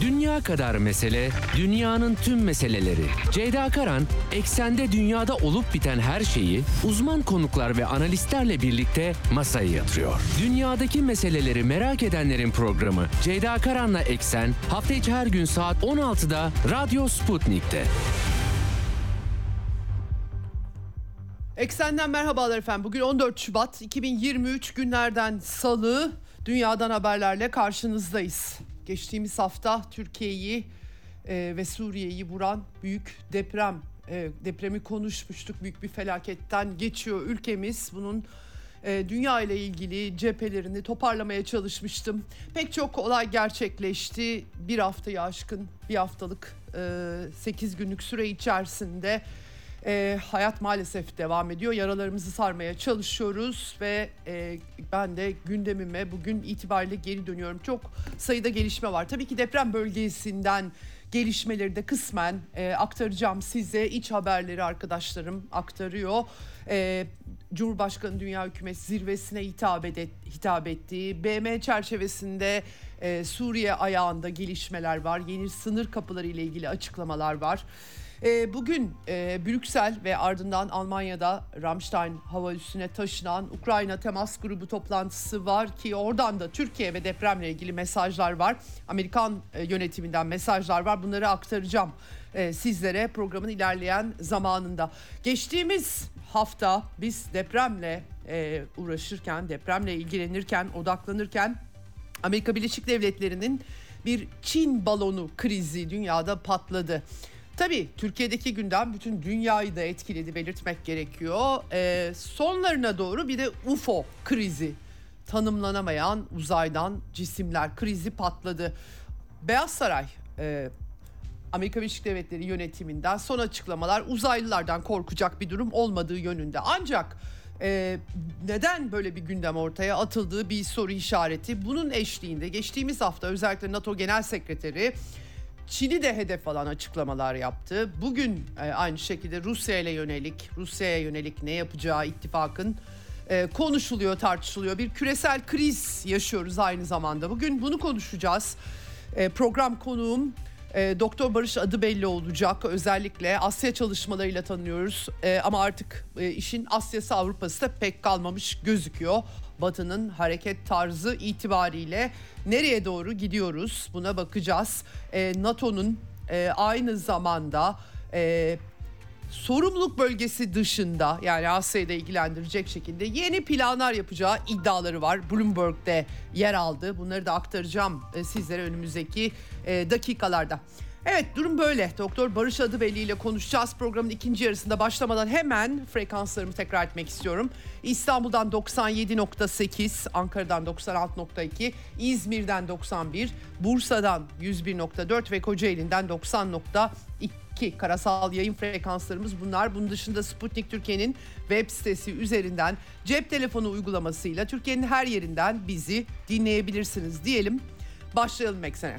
Dünya kadar mesele, dünyanın tüm meseleleri. Ceyda Karan, eksende dünyada olup biten her şeyi uzman konuklar ve analistlerle birlikte masaya yatırıyor. Dünyadaki meseleleri merak edenlerin programı Ceyda Karan'la Eksen hafta içi her gün saat 16'da Radyo Sputnik'te. Eksenden merhabalar efendim. Bugün 14 Şubat 2023 günlerden salı dünyadan haberlerle karşınızdayız. Geçtiğimiz hafta Türkiye'yi e, ve Suriye'yi vuran büyük deprem e, depremi konuşmuştuk. Büyük bir felaketten geçiyor ülkemiz. Bunun e, dünya ile ilgili cephelerini toparlamaya çalışmıştım. Pek çok olay gerçekleşti. Bir haftayı aşkın bir haftalık e, 8 günlük süre içerisinde e, hayat maalesef devam ediyor. Yaralarımızı sarmaya çalışıyoruz ve e, ben de gündemime bugün itibariyle geri dönüyorum. Çok sayıda gelişme var. Tabii ki deprem bölgesinden gelişmeleri de kısmen e, aktaracağım size. İç haberleri arkadaşlarım aktarıyor. E, Cumhurbaşkanı Dünya Hükümet Zirvesi'ne hitap, ed hitap ettiği BM çerçevesinde e, Suriye ayağında gelişmeler var. Yeni sınır kapıları ile ilgili açıklamalar var. E, bugün e, Brüksel ve ardından Almanya'da Ramstein hava üssüne taşınan Ukrayna temas grubu toplantısı var ki oradan da Türkiye ve depremle ilgili mesajlar var. Amerikan e, yönetiminden mesajlar var. Bunları aktaracağım e, sizlere programın ilerleyen zamanında. Geçtiğimiz hafta biz depremle e, uğraşırken, depremle ilgilenirken, odaklanırken Amerika Birleşik Devletleri'nin bir Çin balonu krizi dünyada patladı. Tabii Türkiye'deki gündem bütün dünyayı da etkiledi belirtmek gerekiyor. Ee, sonlarına doğru bir de UFO krizi tanımlanamayan uzaydan cisimler krizi patladı. Beyaz Saray e, Amerika Birleşik Devletleri yönetiminden son açıklamalar uzaylılardan korkacak bir durum olmadığı yönünde. Ancak e, neden böyle bir gündem ortaya atıldığı bir soru işareti. Bunun eşliğinde geçtiğimiz hafta özellikle NATO Genel Sekreteri Çin'i de hedef alan açıklamalar yaptı. Bugün e, aynı şekilde Rusya ile yönelik, Rusya'ya yönelik ne yapacağı ittifakın e, konuşuluyor, tartışılıyor. Bir küresel kriz yaşıyoruz aynı zamanda. Bugün bunu konuşacağız. E, program konuğum Doktor Barış adı belli olacak. Özellikle Asya çalışmalarıyla tanıyoruz. Ama artık işin Asya'sı Avrupa'sı da pek kalmamış gözüküyor. Batı'nın hareket tarzı itibariyle nereye doğru gidiyoruz buna bakacağız. E, NATO'nun e, aynı zamanda e, sorumluluk bölgesi dışında yani Asya'yı ilgilendirecek şekilde yeni planlar yapacağı iddiaları var. Bloomberg'de yer aldı. Bunları da aktaracağım e, sizlere önümüzdeki e, dakikalarda. Evet durum böyle. Doktor Barış Adıbelli ile konuşacağız. Programın ikinci yarısında başlamadan hemen frekanslarımı tekrar etmek istiyorum. İstanbul'dan 97.8, Ankara'dan 96.2, İzmir'den 91, Bursa'dan 101.4 ve Kocaeli'nden 90.2 karasal yayın frekanslarımız bunlar. Bunun dışında Sputnik Türkiye'nin web sitesi üzerinden cep telefonu uygulamasıyla Türkiye'nin her yerinden bizi dinleyebilirsiniz diyelim. Başlayalım eksene.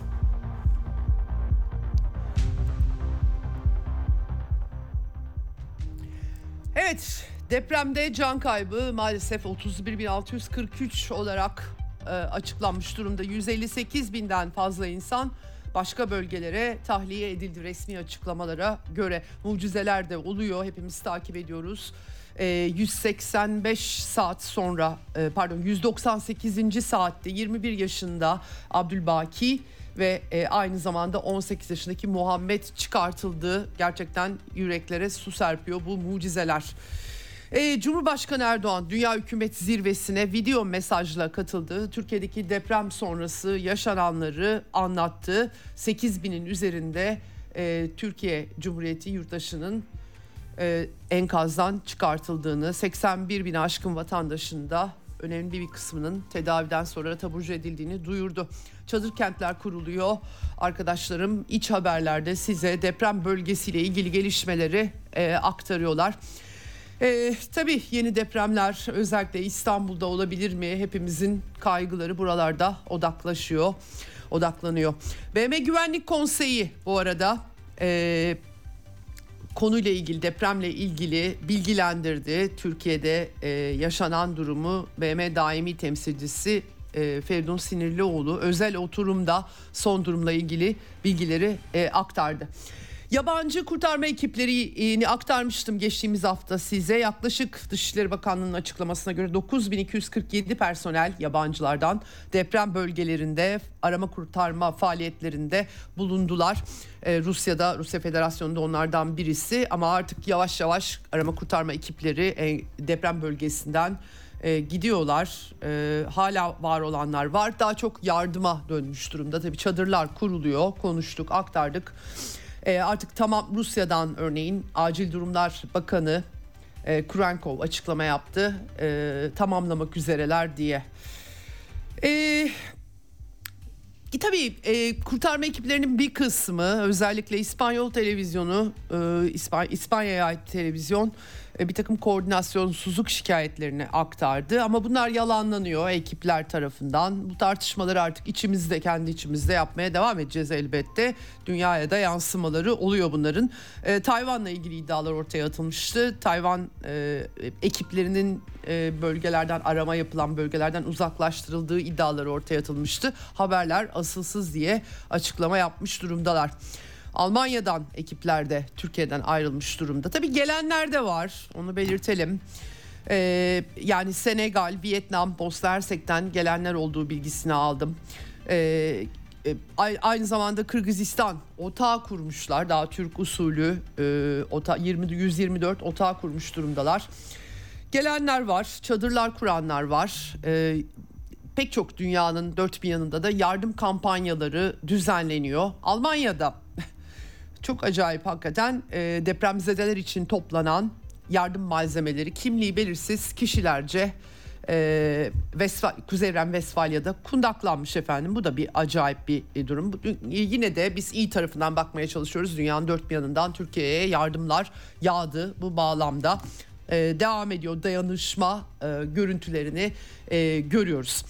Evet, depremde can kaybı maalesef 31.643 olarak e, açıklanmış durumda. 158 binden fazla insan başka bölgelere tahliye edildi resmi açıklamalara göre. Mucizeler de oluyor, hepimiz takip ediyoruz. E, 185 saat sonra, e, pardon 198. saatte 21 yaşında Abdülbaki ve e, aynı zamanda 18 yaşındaki Muhammed çıkartıldı. Gerçekten yüreklere su serpiyor bu mucizeler. E, Cumhurbaşkanı Erdoğan Dünya Hükümet Zirvesi'ne video mesajla katıldı. Türkiye'deki deprem sonrası yaşananları anlattı. 8 binin üzerinde e, Türkiye Cumhuriyeti yurttaşının e, enkazdan çıkartıldığını, 81 bin aşkın vatandaşın da önemli bir kısmının tedaviden sonra taburcu edildiğini duyurdu. Çadır kentler kuruluyor. Arkadaşlarım iç haberlerde size deprem bölgesiyle ilgili gelişmeleri e, aktarıyorlar. E, tabii yeni depremler özellikle İstanbul'da olabilir mi? Hepimizin kaygıları buralarda odaklaşıyor, odaklanıyor. BM Güvenlik Konseyi bu arada e, konuyla ilgili depremle ilgili bilgilendirdi. Türkiye'de e, yaşanan durumu BM daimi temsilcisi e, Feridun Sinirlioğlu özel oturumda son durumla ilgili bilgileri e, aktardı. Yabancı kurtarma ekiplerini aktarmıştım geçtiğimiz hafta size. Yaklaşık Dışişleri Bakanlığı'nın açıklamasına göre 9247 personel yabancılardan deprem bölgelerinde arama kurtarma faaliyetlerinde bulundular. Ee, Rusya'da, Rusya Federasyonu'nda onlardan birisi ama artık yavaş yavaş arama kurtarma ekipleri e, deprem bölgesinden e, gidiyorlar. E, hala var olanlar var. Daha çok yardıma dönmüş durumda. Tabii çadırlar kuruluyor. Konuştuk, aktardık. E, artık tamam Rusya'dan örneğin Acil Durumlar Bakanı e, Kurenkov açıklama yaptı. E, tamamlamak üzereler diye. E, Tabii e, kurtarma ekiplerinin bir kısmı özellikle İspanyol televizyonu, e, İspanya, İspanya'ya ait televizyon bir takım koordinasyonsuzluk şikayetlerini aktardı. Ama bunlar yalanlanıyor ekipler tarafından. Bu tartışmaları artık içimizde kendi içimizde yapmaya devam edeceğiz elbette. Dünyaya da yansımaları oluyor bunların. E, Tayvan'la ilgili iddialar ortaya atılmıştı. Tayvan e, ekiplerinin e, bölgelerden arama yapılan bölgelerden uzaklaştırıldığı iddiaları ortaya atılmıştı. Haberler asılsız diye açıklama yapmış durumdalar. Almanya'dan ekipler de Türkiye'den ayrılmış durumda. Tabii gelenler de var onu belirtelim. Ee, yani Senegal, Vietnam, Bosna Hersek'ten gelenler olduğu bilgisini aldım. Ee, e, aynı zamanda Kırgızistan otağı kurmuşlar. Daha Türk usulü e, ota 20 124 otağı kurmuş durumdalar. Gelenler var, çadırlar kuranlar var. E, pek çok dünyanın dört bir yanında da yardım kampanyaları düzenleniyor. Almanya'da çok acayip hakikaten e, depremzedeler için toplanan yardım malzemeleri kimliği belirsiz kişilerce e, Vesfa, Kuzeyren Vesfalya'da kundaklanmış efendim. Bu da bir acayip bir e, durum. Yine de biz iyi tarafından bakmaya çalışıyoruz. Dünyanın dört bir yanından Türkiye'ye yardımlar yağdı bu bağlamda. E, devam ediyor dayanışma e, görüntülerini e, görüyoruz.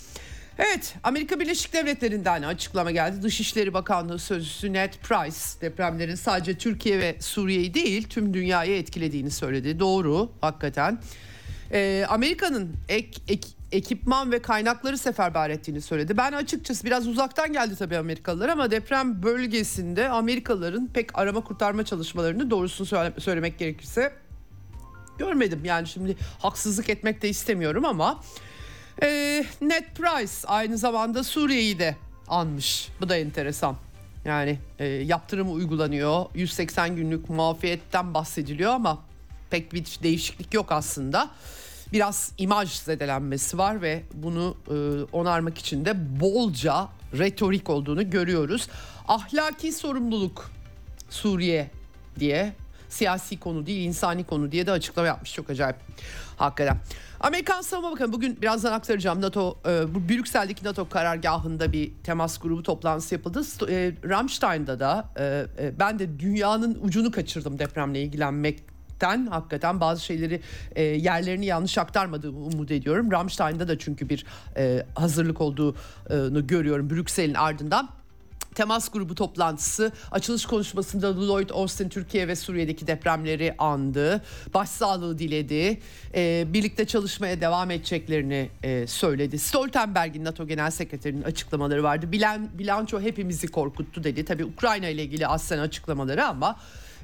Evet Amerika Birleşik Devletleri'nden açıklama geldi. Dışişleri Bakanlığı Sözcüsü Ned Price depremlerin sadece Türkiye ve Suriye'yi değil tüm dünyayı etkilediğini söyledi. Doğru hakikaten. Ee, Amerika'nın ek, ek, ekipman ve kaynakları seferber ettiğini söyledi. Ben açıkçası biraz uzaktan geldi tabii Amerikalılar ama deprem bölgesinde Amerikalıların pek arama kurtarma çalışmalarını doğrusunu söyle, söylemek gerekirse görmedim. Yani şimdi haksızlık etmek de istemiyorum ama e, Ned Price aynı zamanda Suriye'yi de anmış. Bu da enteresan. Yani e, yaptırım uygulanıyor. 180 günlük muafiyetten bahsediliyor ama pek bir değişiklik yok aslında. Biraz imaj zedelenmesi var ve bunu e, onarmak için de bolca retorik olduğunu görüyoruz. Ahlaki sorumluluk Suriye diye siyasi konu değil insani konu diye de açıklama yapmış çok acayip hakikaten. Amerikan Savunma Bakanı bugün birazdan aktaracağım NATO e, Brüksel'deki NATO karargahında bir temas grubu toplantısı yapıldı. E, Ramstein'da da e, e, ben de dünyanın ucunu kaçırdım depremle ilgilenmekten hakikaten bazı şeyleri e, yerlerini yanlış aktarmadığımı umut ediyorum. Ramstein'da da çünkü bir e, hazırlık olduğunu görüyorum Brüksel'in ardından temas grubu toplantısı açılış konuşmasında Lloyd Austin Türkiye ve Suriye'deki depremleri andı. Başsağlığı diledi. E, birlikte çalışmaya devam edeceklerini e, söyledi. Stoltenberg'in NATO Genel Sekreterinin açıklamaları vardı. Bilan, bilanço hepimizi korkuttu dedi. Tabii Ukrayna ile ilgili aslen açıklamaları ama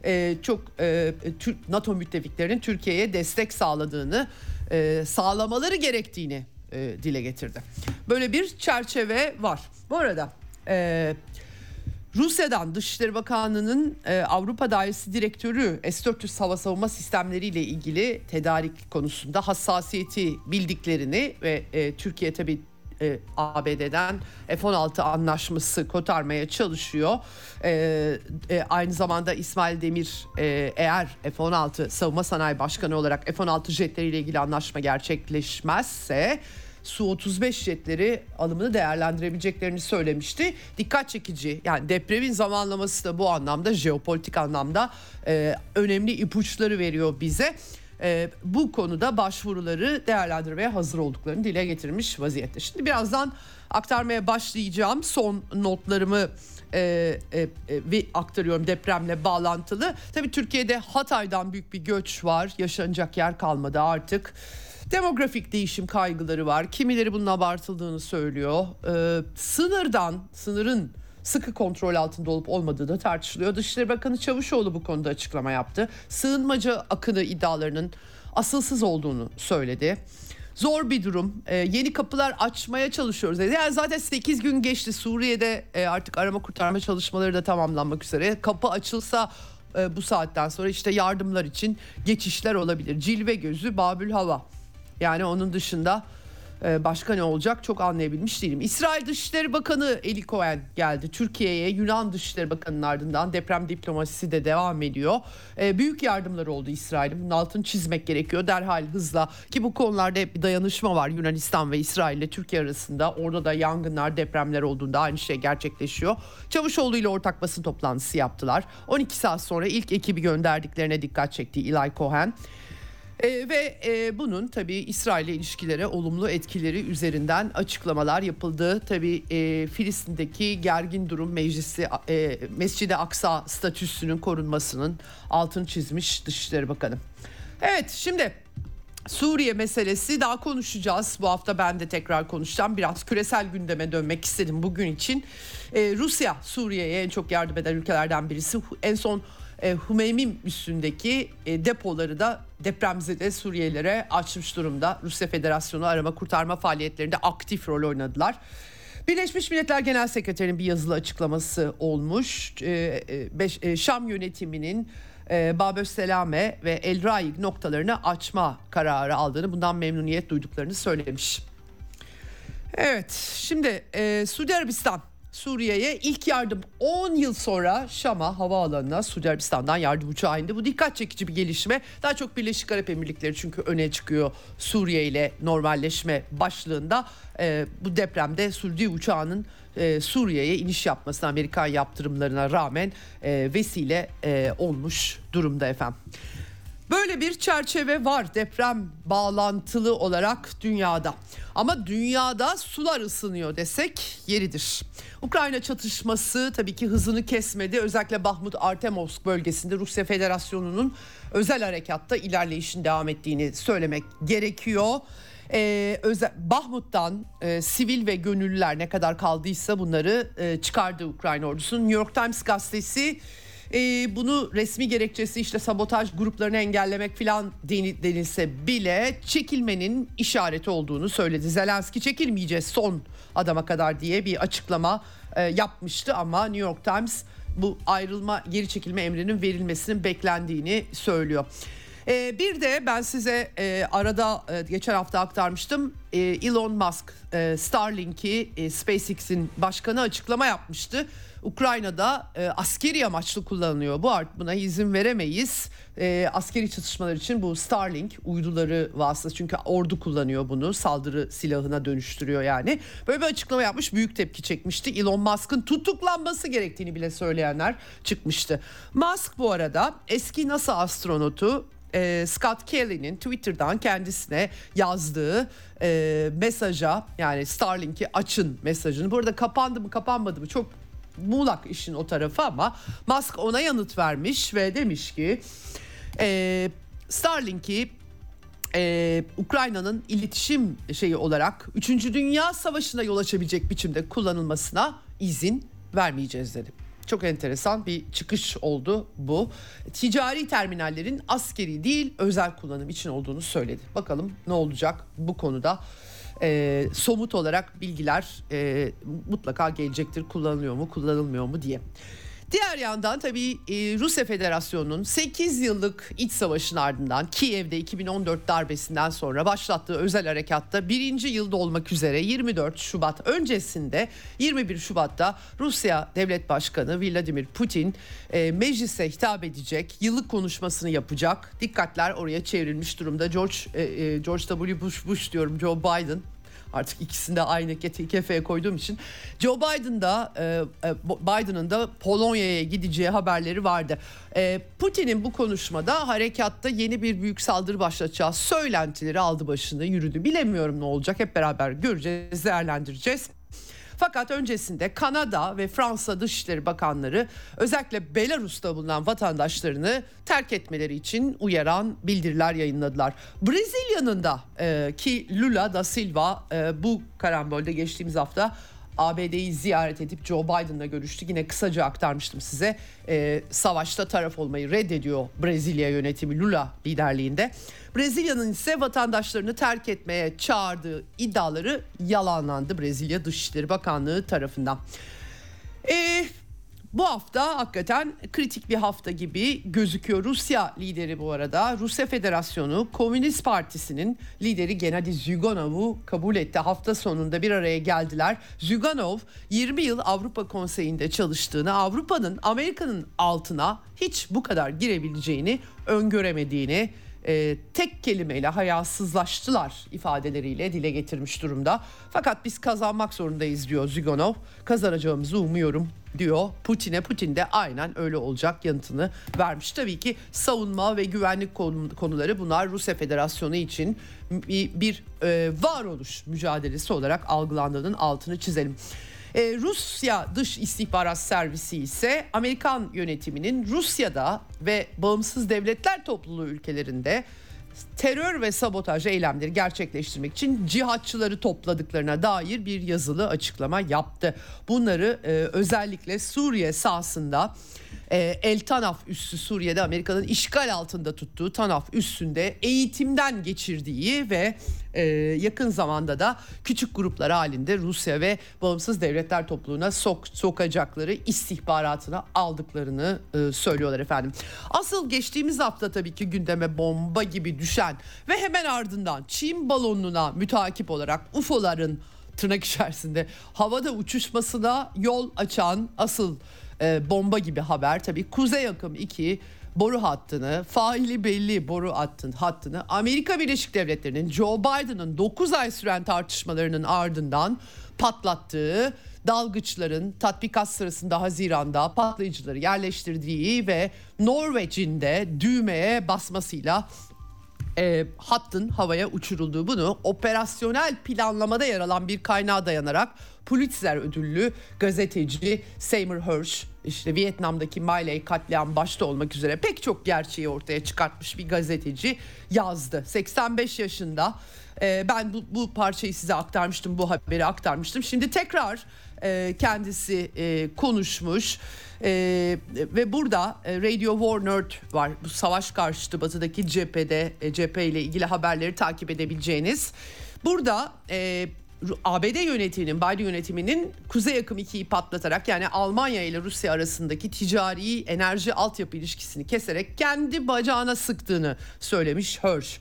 e, çok e, NATO müttefiklerinin Türkiye'ye destek sağladığını e, sağlamaları gerektiğini e, dile getirdi. Böyle bir çerçeve var. Bu arada e, Rusya'dan Dışişleri Bakanlığı'nın e, Avrupa Dairesi Direktörü S-400 hava savunma sistemleriyle ilgili tedarik konusunda hassasiyeti bildiklerini ve e, Türkiye tabii e, ABD'den F-16 anlaşması kotarmaya çalışıyor. E, e, aynı zamanda İsmail Demir e, eğer F-16 savunma sanayi başkanı olarak F-16 jetleriyle ilgili anlaşma gerçekleşmezse Su-35 jetleri alımını değerlendirebileceklerini söylemişti. Dikkat çekici yani depremin zamanlaması da bu anlamda jeopolitik anlamda e, önemli ipuçları veriyor bize. E, bu konuda başvuruları değerlendirmeye hazır olduklarını dile getirmiş vaziyette. Şimdi birazdan aktarmaya başlayacağım son notlarımı e, e, e, aktarıyorum depremle bağlantılı. Tabii Türkiye'de Hatay'dan büyük bir göç var. Yaşanacak yer kalmadı artık. Demografik değişim kaygıları var. Kimileri bunun abartıldığını söylüyor. Ee, sınırdan, sınırın sıkı kontrol altında olup olmadığı da tartışılıyor. Dışişleri Bakanı Çavuşoğlu bu konuda açıklama yaptı. Sığınmacı akını iddialarının asılsız olduğunu söyledi. Zor bir durum. Ee, yeni kapılar açmaya çalışıyoruz dedi. Yani zaten 8 gün geçti. Suriye'de e, artık arama kurtarma çalışmaları da tamamlanmak üzere. Kapı açılsa e, bu saatten sonra işte yardımlar için geçişler olabilir. Cilve gözü Babül Hava. Yani onun dışında e, başka ne olacak çok anlayabilmiş değilim. İsrail Dışişleri Bakanı Eli Cohen geldi Türkiye'ye. Yunan Dışişleri Bakanı'nın ardından deprem diplomasisi de devam ediyor. E, büyük yardımları oldu İsrail'in. Bunun altını çizmek gerekiyor derhal hızla. Ki bu konularda hep bir dayanışma var Yunanistan ve İsrail ile Türkiye arasında. Orada da yangınlar, depremler olduğunda aynı şey gerçekleşiyor. Çavuşoğlu ile ortak basın toplantısı yaptılar. 12 saat sonra ilk ekibi gönderdiklerine dikkat çekti Eli Cohen. E, ve e, bunun tabii İsrail ile ilişkilere olumlu etkileri üzerinden açıklamalar yapıldı. Tabii e, Filistin'deki gergin durum meclisi e, Mescid-i Aksa statüsünün korunmasının altını çizmiş Dışişleri Bakanı. Evet şimdi Suriye meselesi daha konuşacağız. Bu hafta ben de tekrar konuşacağım. Biraz küresel gündeme dönmek istedim bugün için. Ee, Rusya Suriye'ye en çok yardım eden ülkelerden birisi. En son e, Hümeymim üstündeki e, depoları da depremzede Suriyelilere açmış durumda. Rusya Federasyonu arama kurtarma faaliyetlerinde aktif rol oynadılar. Birleşmiş Milletler Genel Sekreterinin bir yazılı açıklaması olmuş. E, e, beş, e, Şam yönetiminin e, Babös Selame ve El Raik noktalarını açma kararı aldığını, bundan memnuniyet duyduklarını söylemiş. Evet, şimdi e, Suudi Arabistan Suriye'ye ilk yardım 10 yıl sonra Şam'a havaalanına Suudi Arabistan'dan yardım uçağı indi. Bu dikkat çekici bir gelişme. Daha çok Birleşik Arap Emirlikleri çünkü öne çıkıyor Suriye ile normalleşme başlığında. E, bu depremde Suudi uçağının e, Suriye'ye iniş yapmasına Amerikan yaptırımlarına rağmen e, vesile e, olmuş durumda efendim. Böyle bir çerçeve var deprem bağlantılı olarak dünyada. Ama dünyada sular ısınıyor desek yeridir. Ukrayna çatışması tabii ki hızını kesmedi. Özellikle Bahmut Artemovsk bölgesinde Rusya Federasyonu'nun özel harekatta ilerleyişin devam ettiğini söylemek gerekiyor. Ee, özel, Bahmut'tan e, sivil ve gönüllüler ne kadar kaldıysa bunları e, çıkardı Ukrayna ordusunun. New York Times gazetesi e, bunu resmi gerekçesi işte sabotaj gruplarını engellemek falan denilse bile çekilmenin işareti olduğunu söyledi. Zelenski çekilmeyeceğiz son adama kadar diye bir açıklama e, yapmıştı ama New York Times bu ayrılma geri çekilme emrinin verilmesinin beklendiğini söylüyor. Ee, bir de ben size e, arada e, geçen hafta aktarmıştım. E, Elon Musk e, Starlink'i e, SpaceX'in başkanı açıklama yapmıştı. Ukrayna'da e, askeri amaçlı kullanılıyor. Bu art buna izin veremeyiz. E, askeri çatışmalar için bu Starlink uyduları vasıtası çünkü ordu kullanıyor bunu. Saldırı silahına dönüştürüyor yani. Böyle bir açıklama yapmış. Büyük tepki çekmişti. Elon Musk'ın tutuklanması gerektiğini bile söyleyenler çıkmıştı. Musk bu arada eski NASA astronotu e, Scott Kelly'nin Twitter'dan kendisine yazdığı e, mesaja yani Starlink'i açın mesajını. Burada kapandı mı kapanmadı mı çok muğlak işin o tarafı ama Musk ona yanıt vermiş ve demiş ki e, Starlink'i e, Ukrayna'nın iletişim şeyi olarak 3. Dünya Savaşı'na yol açabilecek biçimde kullanılmasına izin vermeyeceğiz dedi. Çok enteresan bir çıkış oldu bu. Ticari terminallerin askeri değil özel kullanım için olduğunu söyledi. Bakalım ne olacak bu konuda e, somut olarak bilgiler e, mutlaka gelecektir. Kullanılıyor mu, kullanılmıyor mu diye. Diğer yandan tabii e, Rusya Federasyonu'nun 8 yıllık iç savaşın ardından Kiev'de 2014 darbesinden sonra başlattığı özel harekatta birinci yılda olmak üzere 24 Şubat öncesinde 21 Şubat'ta Rusya Devlet Başkanı Vladimir Putin e, meclise hitap edecek, yıllık konuşmasını yapacak. Dikkatler oraya çevrilmiş durumda. George e, George W. Bush, Bush diyorum Joe Biden Artık ikisini de aynı kefeye koyduğum için. Joe Biden'da e, e, Biden'ın da Polonya'ya gideceği haberleri vardı. E, Putin'in bu konuşmada harekatta yeni bir büyük saldırı başlatacağı söylentileri aldı başını yürüdü. Bilemiyorum ne olacak hep beraber göreceğiz değerlendireceğiz. Fakat öncesinde Kanada ve Fransa Dışişleri Bakanları özellikle Belarus'ta bulunan vatandaşlarını terk etmeleri için uyaran bildiriler yayınladılar. Brezilya'nın da e, ki Lula da Silva e, bu karambolde geçtiğimiz hafta ABD'yi ziyaret edip Joe Biden'la görüştü. Yine kısaca aktarmıştım size. E, savaşta taraf olmayı reddediyor Brezilya yönetimi Lula liderliğinde. Brezilya'nın ise vatandaşlarını terk etmeye çağırdığı iddiaları yalanlandı Brezilya Dışişleri Bakanlığı tarafından. E, bu hafta hakikaten kritik bir hafta gibi gözüküyor. Rusya lideri bu arada Rusya Federasyonu Komünist Partisi'nin lideri Gennady Zyuganov'u kabul etti. Hafta sonunda bir araya geldiler. Zyuganov 20 yıl Avrupa Konseyi'nde çalıştığını, Avrupa'nın Amerika'nın altına hiç bu kadar girebileceğini öngöremediğini e, tek kelimeyle hayasızlaştılar ifadeleriyle dile getirmiş durumda. Fakat biz kazanmak zorundayız diyor Zyuganov. Kazanacağımızı umuyorum diyor Putin'e. Putin de aynen öyle olacak yanıtını vermiş. Tabii ki savunma ve güvenlik konuları bunlar Rusya Federasyonu için bir, bir e, varoluş mücadelesi olarak algılandığının altını çizelim. Ee, Rusya Dış İstihbarat Servisi ise Amerikan yönetiminin Rusya'da ve bağımsız devletler topluluğu ülkelerinde terör ve sabotaj eylemleri gerçekleştirmek için cihatçıları topladıklarına dair bir yazılı açıklama yaptı. Bunları e, özellikle Suriye sahasında e, El Tanaf üssü Suriye'de Amerika'nın işgal altında tuttuğu Tanaf üssünde eğitimden geçirdiği ve e, yakın zamanda da küçük gruplar halinde Rusya ve bağımsız devletler topluluğuna sok, sokacakları istihbaratına aldıklarını e, söylüyorlar efendim. Asıl geçtiğimiz hafta tabii ki gündeme bomba gibi düşen ve hemen ardından Çin balonuna mütakip olarak UFO'ların tırnak içerisinde havada uçuşmasına yol açan asıl e, bomba gibi haber. Tabii Kuzey Akım 2 boru hattını, faili belli boru hattın, hattını Amerika Birleşik Devletleri'nin Joe Biden'ın 9 ay süren tartışmalarının ardından patlattığı dalgıçların tatbikat sırasında Haziran'da patlayıcıları yerleştirdiği ve Norveç'in de düğmeye basmasıyla e, hattın havaya uçurulduğu bunu operasyonel planlamada yer alan bir kaynağa dayanarak Pulitzer ödüllü gazeteci Seymour Hersh işte Vietnam'daki Miley katliam başta olmak üzere pek çok gerçeği ortaya çıkartmış bir gazeteci yazdı. 85 yaşında e, ben bu, bu parçayı size aktarmıştım bu haberi aktarmıştım. Şimdi tekrar e, kendisi e, konuşmuş e, ve burada e, Radio War Nerd var. Bu savaş karşıtı batıdaki cephede e, cephe ile ilgili haberleri takip edebileceğiniz. Burada e, ABD yönetiminin, Biden yönetiminin Kuzey Akım 2'yi patlatarak yani Almanya ile Rusya arasındaki ticari enerji altyapı ilişkisini keserek kendi bacağına sıktığını söylemiş Hirsch.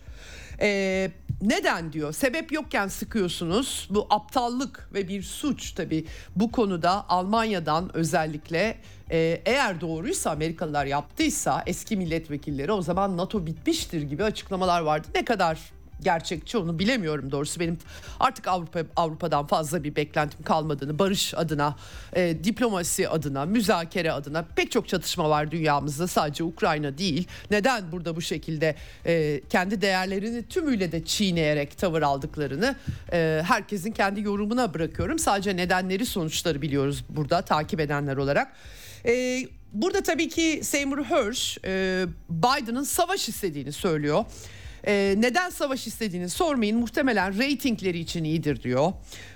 Ee, neden diyor? Sebep yokken sıkıyorsunuz. Bu aptallık ve bir suç tabii. Bu konuda Almanya'dan özellikle e, eğer doğruysa Amerikalılar yaptıysa eski milletvekilleri o zaman NATO bitmiştir gibi açıklamalar vardı. Ne kadar gerçekçi onu bilemiyorum doğrusu. Benim artık Avrupa Avrupa'dan fazla bir beklentim kalmadığını, barış adına, e, diplomasi adına, müzakere adına pek çok çatışma var dünyamızda. Sadece Ukrayna değil. Neden burada bu şekilde e, kendi değerlerini tümüyle de çiğneyerek tavır aldıklarını e, herkesin kendi yorumuna bırakıyorum. Sadece nedenleri, sonuçları biliyoruz burada takip edenler olarak. E, burada tabii ki Seymour Hersh e, Biden'ın savaş istediğini söylüyor. Ee, neden savaş istediğini sormayın. Muhtemelen reytingleri için iyidir diyor.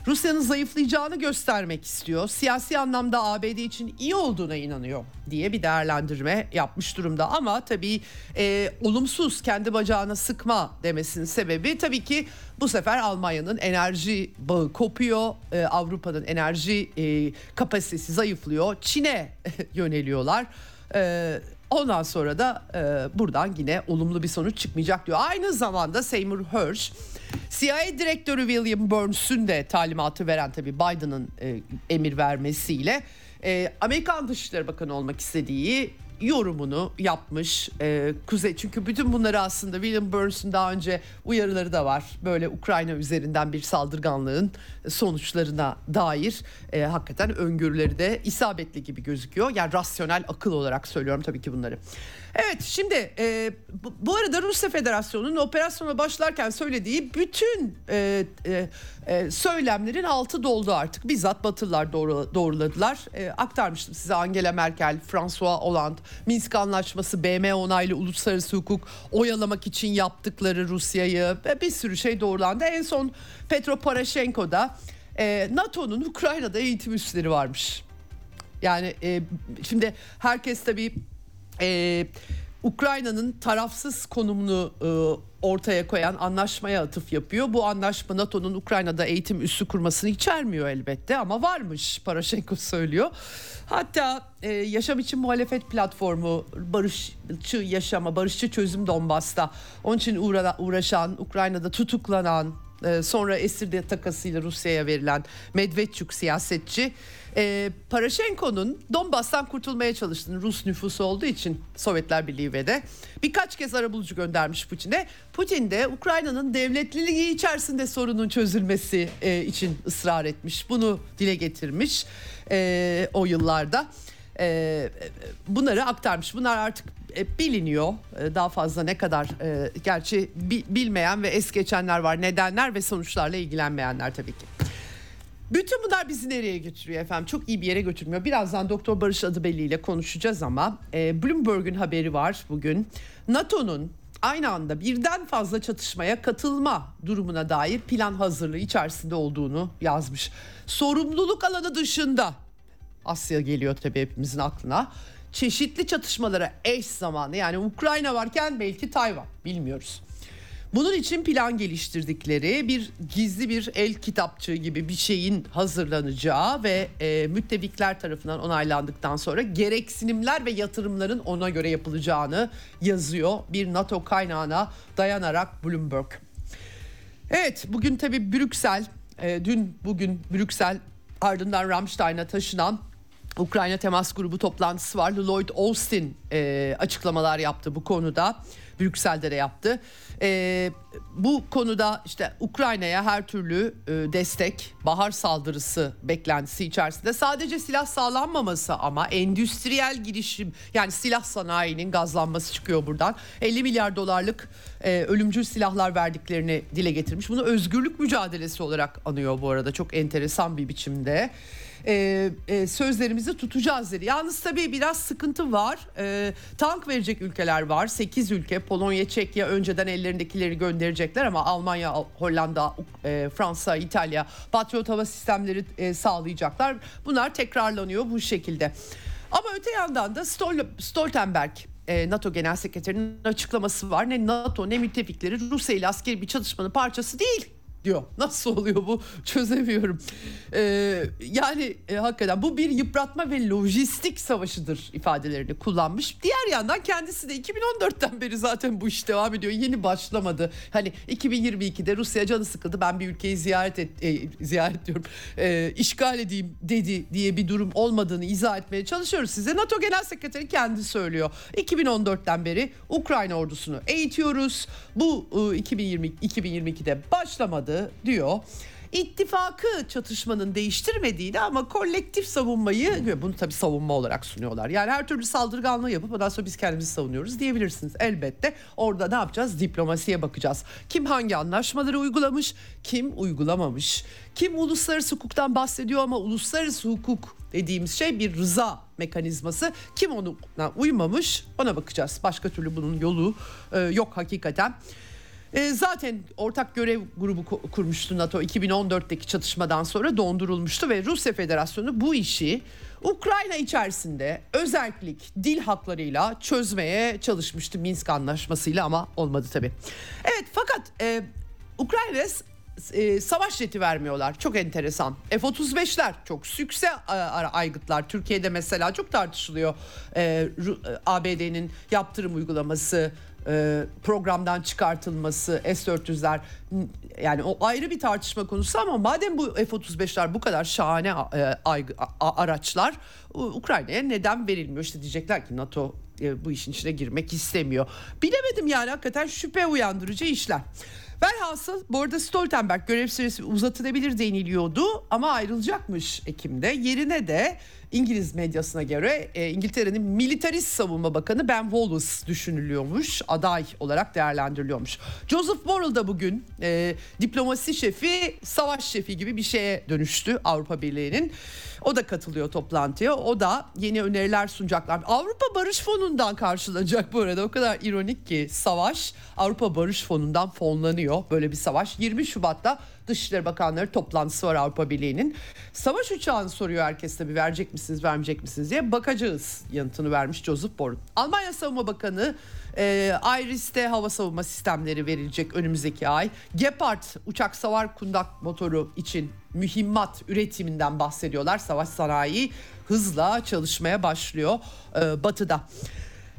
Rusya'nın zayıflayacağını göstermek istiyor. Siyasi anlamda ABD için iyi olduğuna inanıyor diye bir değerlendirme yapmış durumda. Ama tabii e, olumsuz kendi bacağına sıkma demesinin sebebi tabii ki bu sefer Almanya'nın enerji bağı kopuyor. E, Avrupa'nın enerji e, kapasitesi zayıflıyor. Çin'e yöneliyorlar. E, Ondan sonra da e, buradan yine olumlu bir sonuç çıkmayacak diyor. Aynı zamanda Seymour Hersh CIA direktörü William Burns'ün de talimatı veren tabii Biden'ın e, emir vermesiyle e, Amerikan Dışişleri Bakanı olmak istediği yorumunu yapmış e, Kuzey. Çünkü bütün bunları aslında William Burns'un daha önce uyarıları da var. Böyle Ukrayna üzerinden bir saldırganlığın sonuçlarına dair e, hakikaten öngörüleri de isabetli gibi gözüküyor. Yani rasyonel akıl olarak söylüyorum tabii ki bunları. Evet şimdi e, bu, bu arada Rusya Federasyonu'nun operasyona başlarken söylediği bütün e, e, e, söylemlerin altı doldu artık. Bizzat Batılılar doğru, doğruladılar. E, aktarmıştım size Angela Merkel, François Hollande, Minsk Anlaşması, BM onaylı uluslararası hukuk oyalamak için yaptıkları Rusya'yı ve bir sürü şey doğrulandı. En son Petro Poroshenko'da e, NATO'nun Ukrayna'da eğitim üsleri varmış. Yani e, şimdi herkes tabii e, Ukrayna'nın tarafsız konumunu e, ortaya koyan anlaşmaya atıf yapıyor. Bu anlaşma NATO'nun Ukrayna'da eğitim üssü kurmasını içermiyor elbette ama varmış Paraşenko söylüyor. Hatta e, Yaşam için Muhalefet Platformu barışçı yaşama, barışçı çözüm Donbas'ta onun için uğra- uğraşan, Ukrayna'da tutuklanan, e, sonra esir takasıyla Rusya'ya verilen Medvedçuk siyasetçi e, Paraşenko'nun Donbas'tan kurtulmaya çalıştığını Rus nüfusu olduğu için Sovyetler Birliği ve de birkaç kez arabulucu göndermiş Putin'e. Putin de Ukrayna'nın devletliliği içerisinde sorunun çözülmesi e, için ısrar etmiş. Bunu dile getirmiş e, o yıllarda. E, bunları aktarmış. Bunlar artık e, biliniyor. E, daha fazla ne kadar e, gerçi bi, bilmeyen ve es geçenler var. Nedenler ve sonuçlarla ilgilenmeyenler tabii ki. Bütün bunlar bizi nereye götürüyor efendim? Çok iyi bir yere götürmüyor. Birazdan Doktor Barış Adıbelli ile konuşacağız ama e, Bloomberg'un haberi var bugün. NATO'nun aynı anda birden fazla çatışmaya katılma durumuna dair plan hazırlığı içerisinde olduğunu yazmış. Sorumluluk alanı dışında Asya geliyor tabii hepimizin aklına. Çeşitli çatışmalara eş zamanlı yani Ukrayna varken belki Tayvan bilmiyoruz. Bunun için plan geliştirdikleri bir gizli bir el kitapçığı gibi bir şeyin hazırlanacağı ve e, müttefikler tarafından onaylandıktan sonra gereksinimler ve yatırımların ona göre yapılacağını yazıyor bir NATO kaynağına dayanarak Bloomberg. Evet bugün tabii Brüksel, e, dün bugün Brüksel ardından Ramstein'a taşınan Ukrayna Temas Grubu toplantısı var. Lloyd Austin e, açıklamalar yaptı bu konuda. Brüksel'de de yaptı. E, bu konuda işte Ukrayna'ya her türlü e, destek, bahar saldırısı beklentisi içerisinde sadece silah sağlanmaması ama endüstriyel girişim yani silah sanayinin gazlanması çıkıyor buradan. 50 milyar dolarlık e, ölümcül silahlar verdiklerini dile getirmiş. Bunu özgürlük mücadelesi olarak anıyor bu arada çok enteresan bir biçimde e, e, sözlerimizi tutacağız dedi. Yalnız tabii biraz sıkıntı var. E, tank verecek ülkeler var. 8 ülke Polonya, Çekya önceden ellerindekileri gönderecekler ama Almanya, Hollanda, e, Fransa, İtalya Patriot hava sistemleri e, sağlayacaklar. Bunlar tekrarlanıyor bu şekilde. Ama öte yandan da Stol Stoltenberg e, NATO Genel Sekreterinin açıklaması var. Ne NATO ne müttefikleri Rusya ile askeri bir çatışmanın parçası değil diyor. Nasıl oluyor bu çözemiyorum. Ee, yani e, hakikaten bu bir yıpratma ve lojistik savaşıdır ifadelerini kullanmış. Diğer yandan kendisi de 2014'ten beri zaten bu iş devam ediyor. Yeni başlamadı. Hani 2022'de Rusya canı sıkıldı. Ben bir ülkeyi ziyaret et, e, ziyaret diyorum. E, işgal edeyim dedi diye bir durum olmadığını izah etmeye çalışıyoruz size. NATO Genel Sekreteri kendi söylüyor. 2014'ten beri Ukrayna ordusunu eğitiyoruz. Bu e, 2020 2022'de başlamadı olmadı diyor. İttifakı çatışmanın değiştirmediğini ama kolektif savunmayı bunu tabii savunma olarak sunuyorlar. Yani her türlü saldırganlığı yapıp ondan sonra biz kendimizi savunuyoruz diyebilirsiniz. Elbette orada ne yapacağız? Diplomasiye bakacağız. Kim hangi anlaşmaları uygulamış, kim uygulamamış? Kim uluslararası hukuktan bahsediyor ama uluslararası hukuk dediğimiz şey bir rıza mekanizması. Kim ona uymamış ona bakacağız. Başka türlü bunun yolu e, yok hakikaten. E, zaten ortak görev grubu kurmuştu NATO 2014'teki çatışmadan sonra dondurulmuştu ve Rusya Federasyonu bu işi Ukrayna içerisinde özellik dil haklarıyla çözmeye çalışmıştı Minsk anlaşmasıyla ama olmadı tabii. Evet fakat e, Ukrayna e, savaş jeti vermiyorlar. Çok enteresan. F-35'ler çok sükse aygıtlar. Türkiye'de mesela çok tartışılıyor. E, e ABD'nin yaptırım uygulaması, programdan çıkartılması, S-400'ler yani o ayrı bir tartışma konusu ama madem bu F-35'ler bu kadar şahane e, araçlar Ukrayna'ya neden verilmiyor? İşte diyecekler ki NATO e, bu işin içine girmek istemiyor. Bilemedim yani hakikaten şüphe uyandırıcı işler. Velhasıl bu arada Stoltenberg görev süresi uzatılabilir deniliyordu ama ayrılacakmış Ekim'de. Yerine de İngiliz medyasına göre e, İngiltere'nin militarist savunma bakanı Ben Wallace düşünülüyormuş. Aday olarak değerlendiriliyormuş. Joseph Borrell da bugün e, diplomasi şefi, savaş şefi gibi bir şeye dönüştü Avrupa Birliği'nin. O da katılıyor toplantıya. O da yeni öneriler sunacaklar. Avrupa Barış Fonu'ndan karşılanacak bu arada. O kadar ironik ki savaş Avrupa Barış Fonu'ndan fonlanıyor böyle bir savaş. 20 Şubat'ta Dışişleri Bakanları toplantısı var Avrupa Birliği'nin. Savaş uçağını soruyor herkes tabii verecek misiniz vermeyecek misiniz diye. Bakacağız yanıtını vermiş Joseph Borrell. Almanya Savunma Bakanı e, Iris'te hava savunma sistemleri verilecek önümüzdeki ay. Gepard uçak savar kundak motoru için mühimmat üretiminden bahsediyorlar. Savaş sanayi hızla çalışmaya başlıyor e, batıda.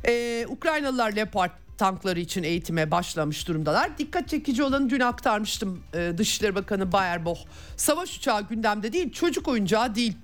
E, Ukraynalılar Leopard tankları için eğitime başlamış durumdalar. Dikkat çekici olanı dün aktarmıştım e, Dışişleri Bakanı Bayer Boh. Savaş uçağı gündemde değil çocuk oyuncağı değil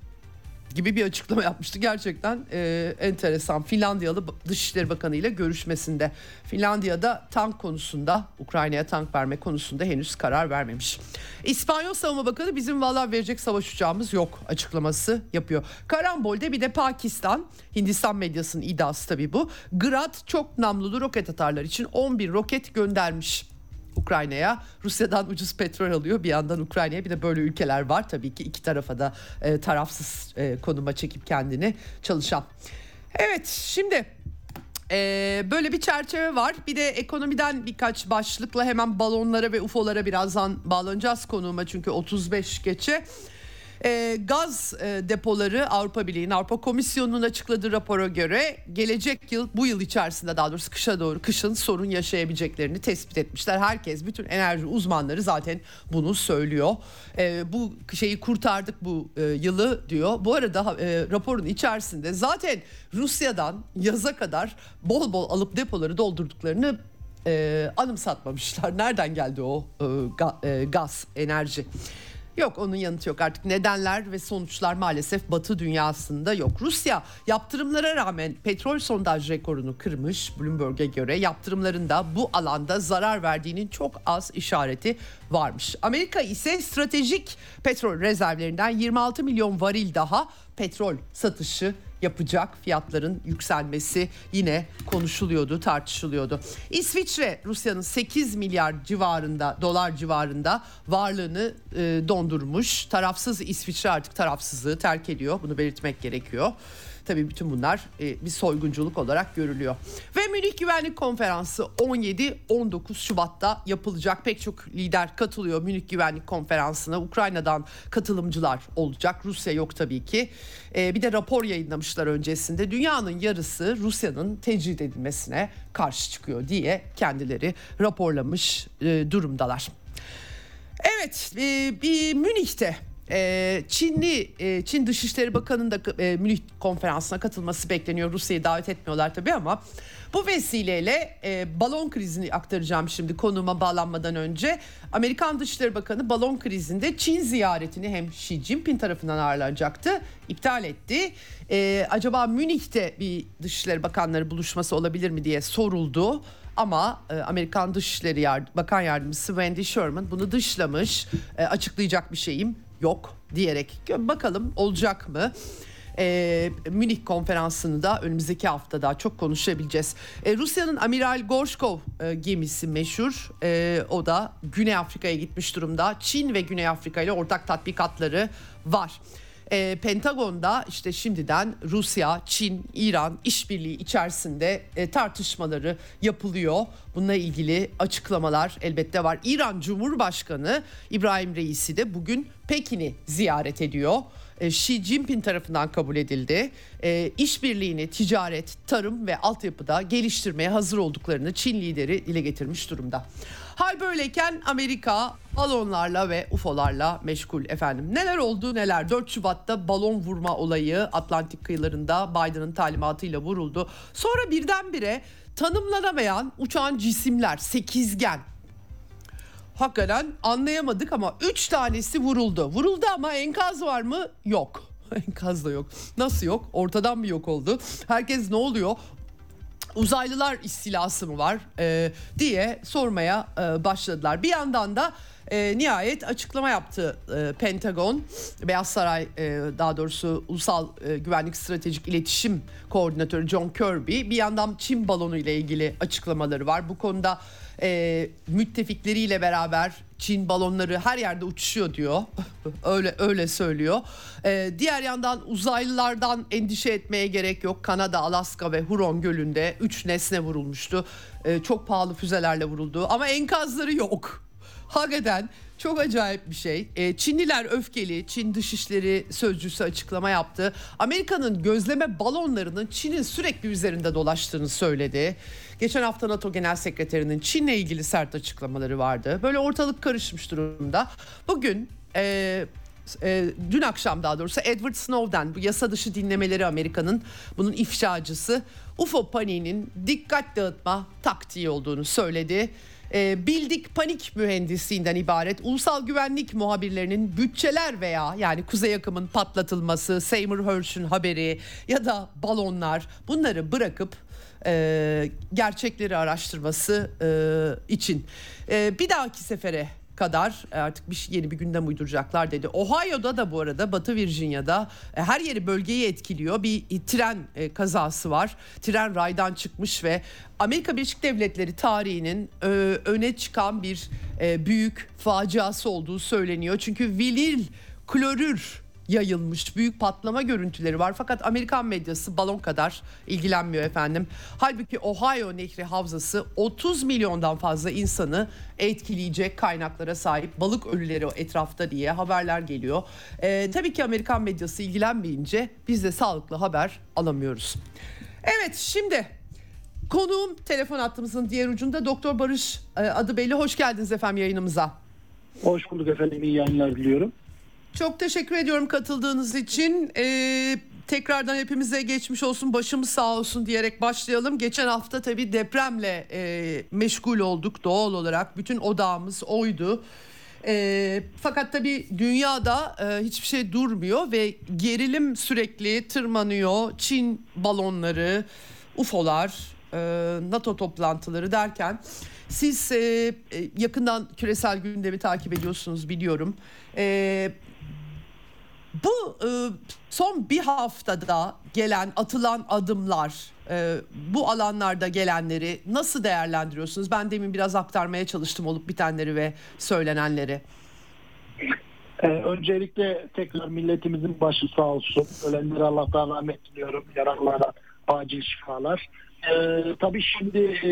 gibi bir açıklama yapmıştı. Gerçekten e, enteresan. Finlandiyalı Dışişleri Bakanı ile görüşmesinde. Finlandiya'da tank konusunda, Ukrayna'ya tank verme konusunda henüz karar vermemiş. İspanyol Savunma Bakanı bizim valla verecek savaş uçağımız yok açıklaması yapıyor. Karambol'de bir de Pakistan, Hindistan medyasının iddiası tabii bu. Grad çok namlulu roket atarlar için 11 roket göndermiş. Ukrayna'ya. Rusya'dan ucuz petrol alıyor bir yandan Ukrayna'ya. Bir de böyle ülkeler var tabii ki iki tarafa da e, tarafsız e, konuma çekip kendini çalışan. Evet şimdi ee, böyle bir çerçeve var. Bir de ekonomiden birkaç başlıkla hemen balonlara ve UFO'lara birazdan bağlanacağız konuğuma çünkü 35 geçe. E, gaz e, depoları Avrupa Birliği'nin Avrupa Komisyonu'nun açıkladığı rapora göre gelecek yıl bu yıl içerisinde daha doğrusu kışa doğru kışın sorun yaşayabileceklerini tespit etmişler. Herkes bütün enerji uzmanları zaten bunu söylüyor. E, bu şeyi kurtardık bu e, yılı diyor. Bu arada e, raporun içerisinde zaten Rusya'dan yaza kadar bol bol alıp depoları doldurduklarını e, anımsatmamışlar. Nereden geldi o e, ga, e, gaz, enerji? Yok onun yanıtı yok artık nedenler ve sonuçlar maalesef batı dünyasında yok. Rusya yaptırımlara rağmen petrol sondaj rekorunu kırmış Bloomberg'e göre yaptırımlarında bu alanda zarar verdiğinin çok az işareti varmış. Amerika ise stratejik petrol rezervlerinden 26 milyon varil daha petrol satışı yapacak fiyatların yükselmesi yine konuşuluyordu, tartışılıyordu. İsviçre Rusya'nın 8 milyar civarında dolar civarında varlığını e, dondurmuş. Tarafsız İsviçre artık tarafsızlığı terk ediyor. Bunu belirtmek gerekiyor. Tabii bütün bunlar e, bir soygunculuk olarak görülüyor. Ve Münih Güvenlik Konferansı 17-19 Şubat'ta yapılacak. Pek çok lider katılıyor Münih Güvenlik Konferansı'na. Ukrayna'dan katılımcılar olacak. Rusya yok tabii ki. E, bir de rapor yayınlamışlar öncesinde. Dünyanın yarısı Rusya'nın tecrit edilmesine karşı çıkıyor diye kendileri raporlamış e, durumdalar. Evet, e, bir Münih'te e, Çinli e, Çin Dışişleri Bakanı'nın da e, Münih konferansına katılması bekleniyor. Rusya'yı davet etmiyorlar tabii ama bu vesileyle e, balon krizini aktaracağım şimdi konuma bağlanmadan önce. Amerikan Dışişleri Bakanı balon krizinde Çin ziyaretini hem Xi Jinping tarafından ağırlanacaktı, iptal etti. E, acaba Münih'te bir Dışişleri Bakanları buluşması olabilir mi diye soruldu. Ama e, Amerikan Dışişleri Yard Bakan Yardımcısı Wendy Sherman bunu dışlamış. E, açıklayacak bir şeyim yok diyerek bakalım olacak mı? e, Münih konferansını da önümüzdeki hafta daha çok konuşabileceğiz. E, Rusya'nın Amiral Gorshkov e, gemisi meşhur. E, o da Güney Afrika'ya gitmiş durumda. Çin ve Güney Afrika ile ortak tatbikatları var. E, Pentagon'da işte şimdiden Rusya, Çin, İran işbirliği içerisinde e, tartışmaları yapılıyor. Bununla ilgili açıklamalar elbette var. İran Cumhurbaşkanı İbrahim Reisi de bugün Pekin'i ziyaret ediyor. E, Xi Jinping tarafından kabul edildi. E, işbirliğini ticaret, tarım ve altyapıda geliştirmeye hazır olduklarını Çin lideri dile getirmiş durumda. Hal böyleyken Amerika balonlarla ve UFO'larla meşgul efendim. Neler oldu neler 4 Şubat'ta balon vurma olayı Atlantik kıyılarında Biden'ın talimatıyla vuruldu. Sonra birdenbire tanımlanamayan uçan cisimler sekizgen hakikaten anlayamadık ama 3 tanesi vuruldu. Vuruldu ama enkaz var mı? Yok. Enkaz da yok. Nasıl yok? Ortadan bir yok oldu? Herkes ne oluyor? Uzaylılar istilası mı var e, diye sormaya e, başladılar. Bir yandan da e, nihayet açıklama yaptı e, Pentagon, Beyaz Saray e, daha doğrusu Ulusal e, Güvenlik Stratejik İletişim Koordinatörü John Kirby. Bir yandan Çin balonu ile ilgili açıklamaları var. Bu konuda e, müttefikleriyle beraber Çin balonları her yerde uçuşuyor diyor. öyle öyle söylüyor. E, diğer yandan uzaylılardan endişe etmeye gerek yok. Kanada, Alaska ve Huron Gölü'nde 3 nesne vurulmuştu. E, çok pahalı füzelerle vuruldu ama enkazları yok. Hakikaten çok acayip bir şey. E, Çinliler öfkeli. Çin Dışişleri Sözcüsü açıklama yaptı. Amerika'nın gözleme balonlarının Çin'in sürekli üzerinde dolaştığını söyledi. Geçen hafta NATO Genel Sekreterinin Çin'le ilgili sert açıklamaları vardı. Böyle ortalık karışmış durumda. Bugün e, e, dün akşam daha doğrusu Edward Snowden bu yasa dışı dinlemeleri Amerika'nın bunun ifşacısı UFO paniğinin dikkat dağıtma taktiği olduğunu söyledi. E, bildik panik mühendisliğinden ibaret ulusal güvenlik muhabirlerinin bütçeler veya yani kuzey akımın patlatılması, Seymour Hersh'ün haberi ya da balonlar bunları bırakıp e, gerçekleri araştırması e, için e, bir dahaki sefere kadar artık bir şey, yeni bir gündem uyduracaklar dedi. Ohio'da da bu arada Batı Virginia'da e, her yeri bölgeyi etkiliyor. Bir tren e, kazası var. Tren raydan çıkmış ve Amerika Birleşik Devletleri tarihinin e, öne çıkan bir büyük faciası olduğu söyleniyor. Çünkü vinil klorür yayılmış. Büyük patlama görüntüleri var fakat Amerikan medyası balon kadar ilgilenmiyor efendim. Halbuki Ohio Nehri Havzası 30 milyondan fazla insanı etkileyecek kaynaklara sahip balık ölüleri o etrafta diye haberler geliyor. Ee, tabii ki Amerikan medyası ilgilenmeyince biz de sağlıklı haber alamıyoruz. Evet şimdi konuğum telefon hattımızın diğer ucunda Doktor Barış e, adı belli. Hoş geldiniz efendim yayınımıza. Hoş bulduk efendim. İyi yayınlar diliyorum. Çok teşekkür ediyorum katıldığınız için. Ee, tekrardan hepimize geçmiş olsun, başımız sağ olsun diyerek başlayalım. Geçen hafta tabii depremle e, meşgul olduk doğal olarak. Bütün odağımız oydu. E, fakat tabii dünyada e, hiçbir şey durmuyor ve gerilim sürekli tırmanıyor. Çin balonları, UFO'lar, e, NATO toplantıları derken siz e, e, yakından küresel gündemi takip ediyorsunuz biliyorum. E, bu e, son bir haftada gelen atılan adımlar e, bu alanlarda gelenleri nasıl değerlendiriyorsunuz? Ben demin biraz aktarmaya çalıştım olup bitenleri ve söylenenleri. Ee, öncelikle tekrar milletimizin başı sağ olsun. Ölenlere Allah'tan rahmet diliyorum. Yaralılara acil şifalar. Ee, tabii şimdi e,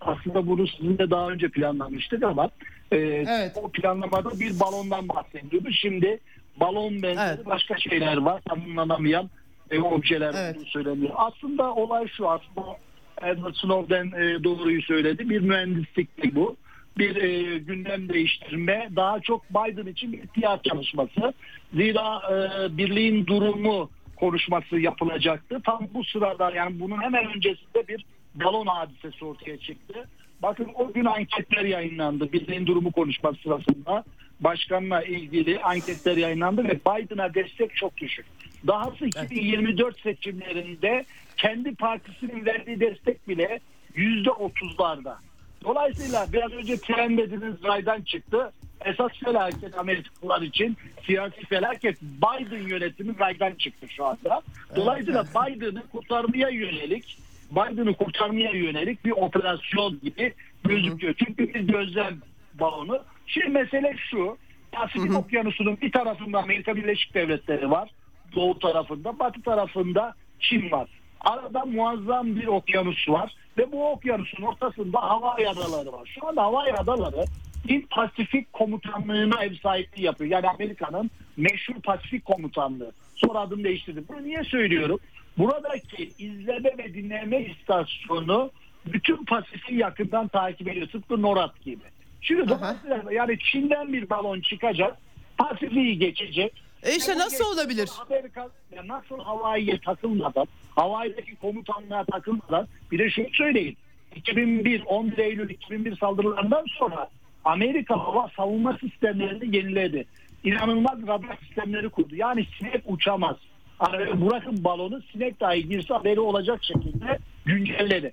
aslında bunu sizinle daha önce planlamıştık ama e, evet. o planlamada bir balondan bahsediyordu. Şimdi balon benzeri evet. başka şeyler var. Tanımlanamayan e, objeler evet. söyleniyor. Aslında olay şu aslında Edward Snowden e, doğruyu söyledi. Bir mühendislik bu. Bir e, gündem değiştirme. Daha çok Biden için bir ihtiyaç çalışması. Zira e, birliğin durumu konuşması yapılacaktı. Tam bu sırada yani bunun hemen öncesinde bir balon hadisesi ortaya çıktı. Bakın o gün anketler yayınlandı. Birliğin durumu konuşması sırasında başkanla ilgili anketler yayınlandı ve Biden'a destek çok düşük. Dahası 2024 seçimlerinde kendi partisinin verdiği destek bile yüzde otuzlarda. Dolayısıyla biraz önce tren dediniz raydan çıktı. Esas felaket Amerikalılar için siyasi felaket Biden yönetimi raydan çıktı şu anda. Dolayısıyla Biden'ı kurtarmaya yönelik Biden'ı kurtarmaya yönelik bir operasyon gibi gözüküyor. Çünkü bir gözlem balonu Şimdi mesele şu. Pasifik Okyanusu'nun bir tarafında Amerika Birleşik Devletleri var. Doğu tarafında. Batı tarafında Çin var. Arada muazzam bir okyanus var. Ve bu okyanusun ortasında hava adaları var. Şu anda hava adaları bir Pasifik komutanlığına ev sahipliği yapıyor. Yani Amerika'nın meşhur Pasifik komutanlığı. Sonra adını değiştirdi. Bunu niye söylüyorum? Buradaki izleme ve dinleme istasyonu bütün Pasifik'i yakından takip ediyor. Tıpkı NORAD gibi. Şimdi dolayısıyla yani Çin'den bir balon çıkacak. Pasifik'i geçecek. E işte yani nasıl olabilir? Amerika ya nasıl Hawaii'ye takılmadan, Hawaii'deki komutanlığa takılmadan bir de şunu söyleyin. 2001, 11 Eylül 2001 saldırılarından sonra Amerika hava savunma sistemlerini yeniledi. İnanılmaz radar sistemleri kurdu. Yani sinek uçamaz. Yani bırakın balonu sinek dahi girse haberi olacak şekilde güncelledi.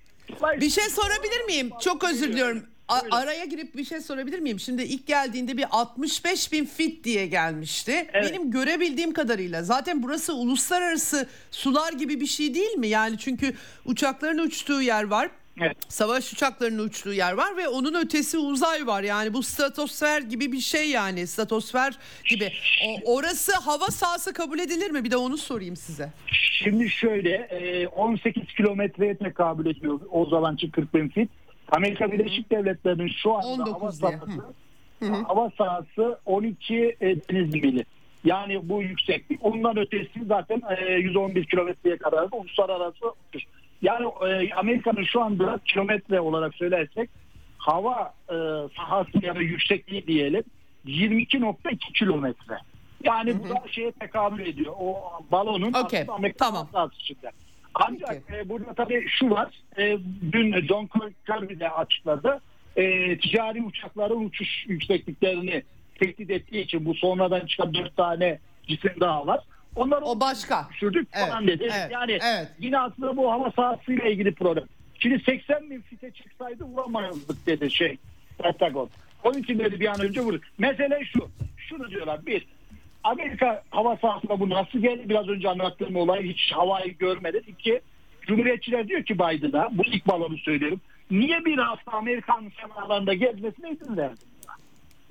Bir şey sorabilir miyim? Çok özür diliyorum. A- araya girip bir şey sorabilir miyim? Şimdi ilk geldiğinde bir 65 bin fit diye gelmişti. Evet. Benim görebildiğim kadarıyla zaten burası uluslararası sular gibi bir şey değil mi? Yani çünkü uçakların uçtuğu yer var. Evet. Savaş uçaklarının uçtuğu yer var ve onun ötesi uzay var. Yani bu stratosfer gibi bir şey yani. Stratosfer gibi. O, orası hava sahası kabul edilir mi? Bir de onu sorayım size. Şimdi şöyle e, 18 kilometreye tekabül ediyor o zamanki 40 bin fit. Amerika Birleşik Devletleri'nin şu anda 19 hava sahası, hava sahası 12 e, deniz mili. Yani bu yükseklik. Ondan ötesi zaten e, 111 kilometreye kadar da uluslararası uçuş. Yani e, Amerika'nın şu anda kilometre olarak söylersek hava e, sahası ya da yüksekliği diyelim 22.2 kilometre. Yani bu da şeye tekabül ediyor. O balonun aslında Amerika tamam. sahası içinde. Ancak e, burada tabii şu var. E, dün John Kirby de açıkladı. E, ticari uçakların uçuş yüksekliklerini tehdit ettiği için bu sonradan çıkan dört tane cisim daha var. Onları O başka. düşürdük Evet, falan dedi. evet, yani evet. yine aslında bu hava sahasıyla ilgili problem. Şimdi 80 bin fite çıksaydı vuramazdık dedi şey Pentagon. Onun için dedi bir an önce vurur. Mesele şu. Şunu diyorlar. Bir, Amerika hava sahasına bu nasıl geldi? Biraz önce anlattığım olay hiç havayı görmedi. İki, Cumhuriyetçiler diyor ki Biden'a, bu ilk balonu söylüyorum. Niye bir hafta Amerikan semalarında gezmesine izin verdin?